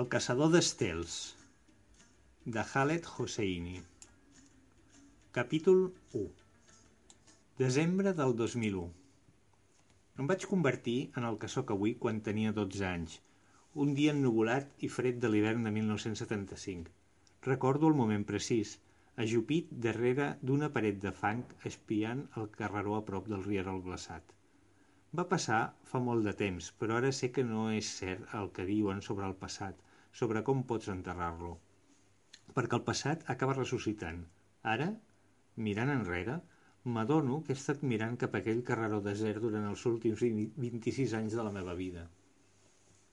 El caçador d'estels de Khaled Hosseini Capítol 1 Desembre del 2001 Em vaig convertir en el que sóc avui quan tenia 12 anys, un dia ennuvolat i fred de l'hivern de 1975. Recordo el moment precís, ajupit darrere d'una paret de fang espiant el carreró a prop del rierol glaçat. Va passar fa molt de temps, però ara sé que no és cert el que diuen sobre el passat, sobre com pots enterrar-lo. Perquè el passat acaba ressuscitant. Ara, mirant enrere, m'adono que he estat mirant cap a aquell carreró desert durant els últims 26 anys de la meva vida.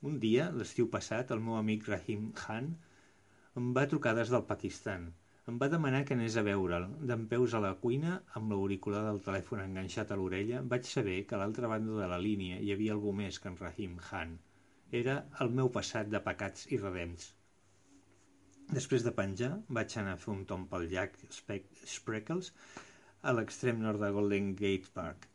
Un dia, l'estiu passat, el meu amic Rahim Khan em va trucar des del Pakistan – em va demanar que anés a veure'l. Dempeus a la cuina, amb l'auricular del telèfon enganxat a l'orella, vaig saber que a l'altra banda de la línia hi havia algú més que en Rahim Khan. Era el meu passat de pecats i redems. Després de penjar, vaig anar a fer un tomb pel llac Spreckles a l'extrem nord de Golden Gate Park.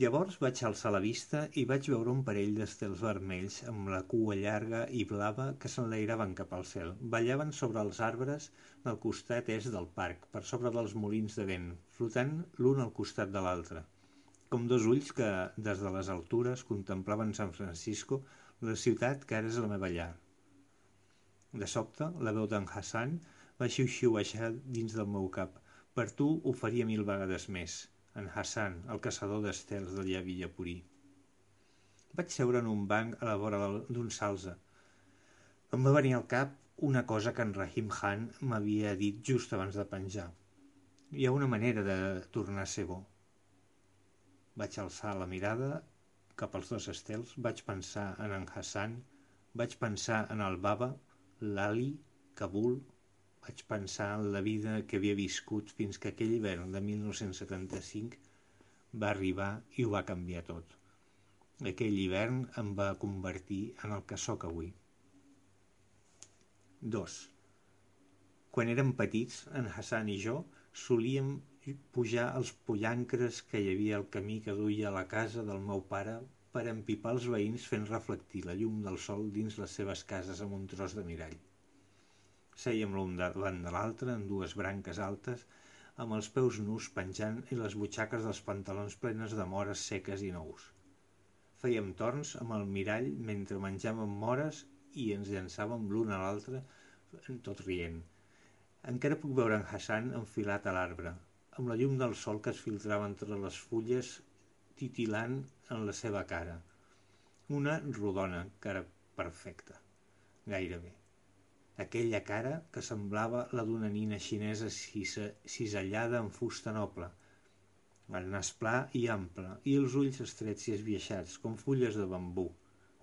Llavors vaig alçar la vista i vaig veure un parell d'estels vermells amb la cua llarga i blava que s'enlairaven cap al cel. Ballaven sobre els arbres del costat est del parc, per sobre dels molins de vent, flotant l'un al costat de l'altre, com dos ulls que, des de les altures, contemplaven San Francisco, la ciutat que ara és la meva llar. De sobte, la veu d'en Hassan va xiu-xiuejar dins del meu cap. Per tu ho faria mil vegades més en Hassan, el caçador d'estels del llavi Llapurí. Vaig seure en un banc a la vora d'un salze. Em va venir al cap una cosa que en Rahim Khan m'havia dit just abans de penjar. Hi ha una manera de tornar a ser bo. Vaig alçar la mirada cap als dos estels, vaig pensar en en Hassan, vaig pensar en el Baba, l'Ali, Kabul, vaig pensar en la vida que havia viscut fins que aquell hivern de 1975 va arribar i ho va canviar tot. Aquell hivern em va convertir en el que sóc avui. 2. Quan érem petits, en Hassan i jo solíem pujar els pollancres que hi havia al camí que duia a la casa del meu pare per empipar els veïns fent reflectir la llum del sol dins les seves cases amb un tros de mirall. Sèiem l'un davant de l'altre en dues branques altes, amb els peus nus penjant i les butxaques dels pantalons plenes de mores seques i nous. Fèiem torns amb el mirall mentre menjàvem mores i ens llançàvem l'un a l'altre, tot rient. Encara puc veure en Hassan enfilat a l'arbre, amb la llum del sol que es filtrava entre les fulles titilant en la seva cara. Una rodona, cara perfecta, gairebé aquella cara que semblava la d'una nina xinesa cisellada en fusta noble, el nas pla i ample, i els ulls estrets i esbiaixats, com fulles de bambú,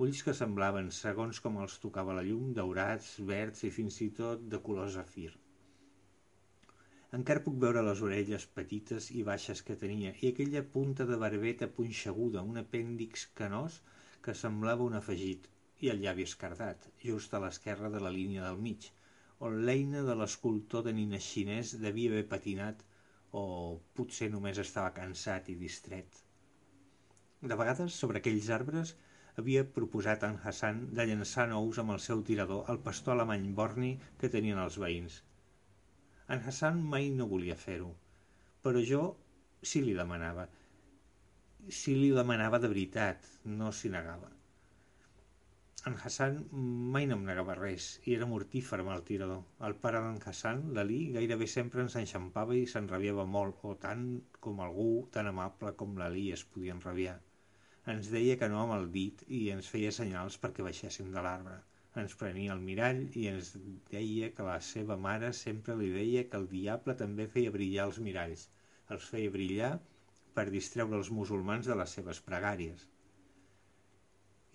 ulls que semblaven, segons com els tocava la llum, daurats, verds i fins i tot de color zafir. Encara puc veure les orelles petites i baixes que tenia i aquella punta de barbeta punxeguda, un apèndix canós que semblava un afegit i el llavi escardat, just a l'esquerra de la línia del mig, on l'eina de l'escultor de nina xinès devia haver patinat o potser només estava cansat i distret. De vegades, sobre aquells arbres, havia proposat en Hassan de llançar nous amb el seu tirador al pastor alemany borni que tenien els veïns. En Hassan mai no volia fer-ho, però jo sí li demanava. si li demanava de veritat, no s'hi negava. En Hassan mai no em negava res i era mortífer amb el tirador. El pare d'en Hassan, l'Ali, gairebé sempre ens enxampava i s'enrabiava molt, o tant com algú tan amable com l'Ali es podia enrabiar. Ens deia que no amb el dit i ens feia senyals perquè baixéssim de l'arbre. Ens prenia el mirall i ens deia que la seva mare sempre li deia que el diable també feia brillar els miralls. Els feia brillar per distreure els musulmans de les seves pregàries.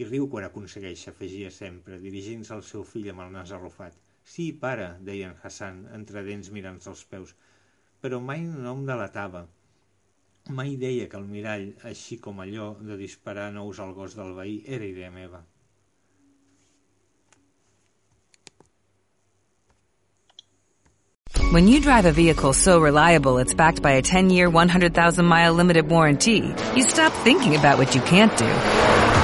I riu quan aconsegueix, afegia sempre, dirigint-se al seu fill amb el nas arrufat. Sí, pare, deia en Hassan, entre dents mirant-se els peus, però mai no em delatava. Mai deia que el mirall, així com allò de disparar nous al gos del veí, era idea meva. When you drive a vehicle so reliable it's backed by a 10-year, 100,000-mile limited warranty, you stop thinking about what you can't do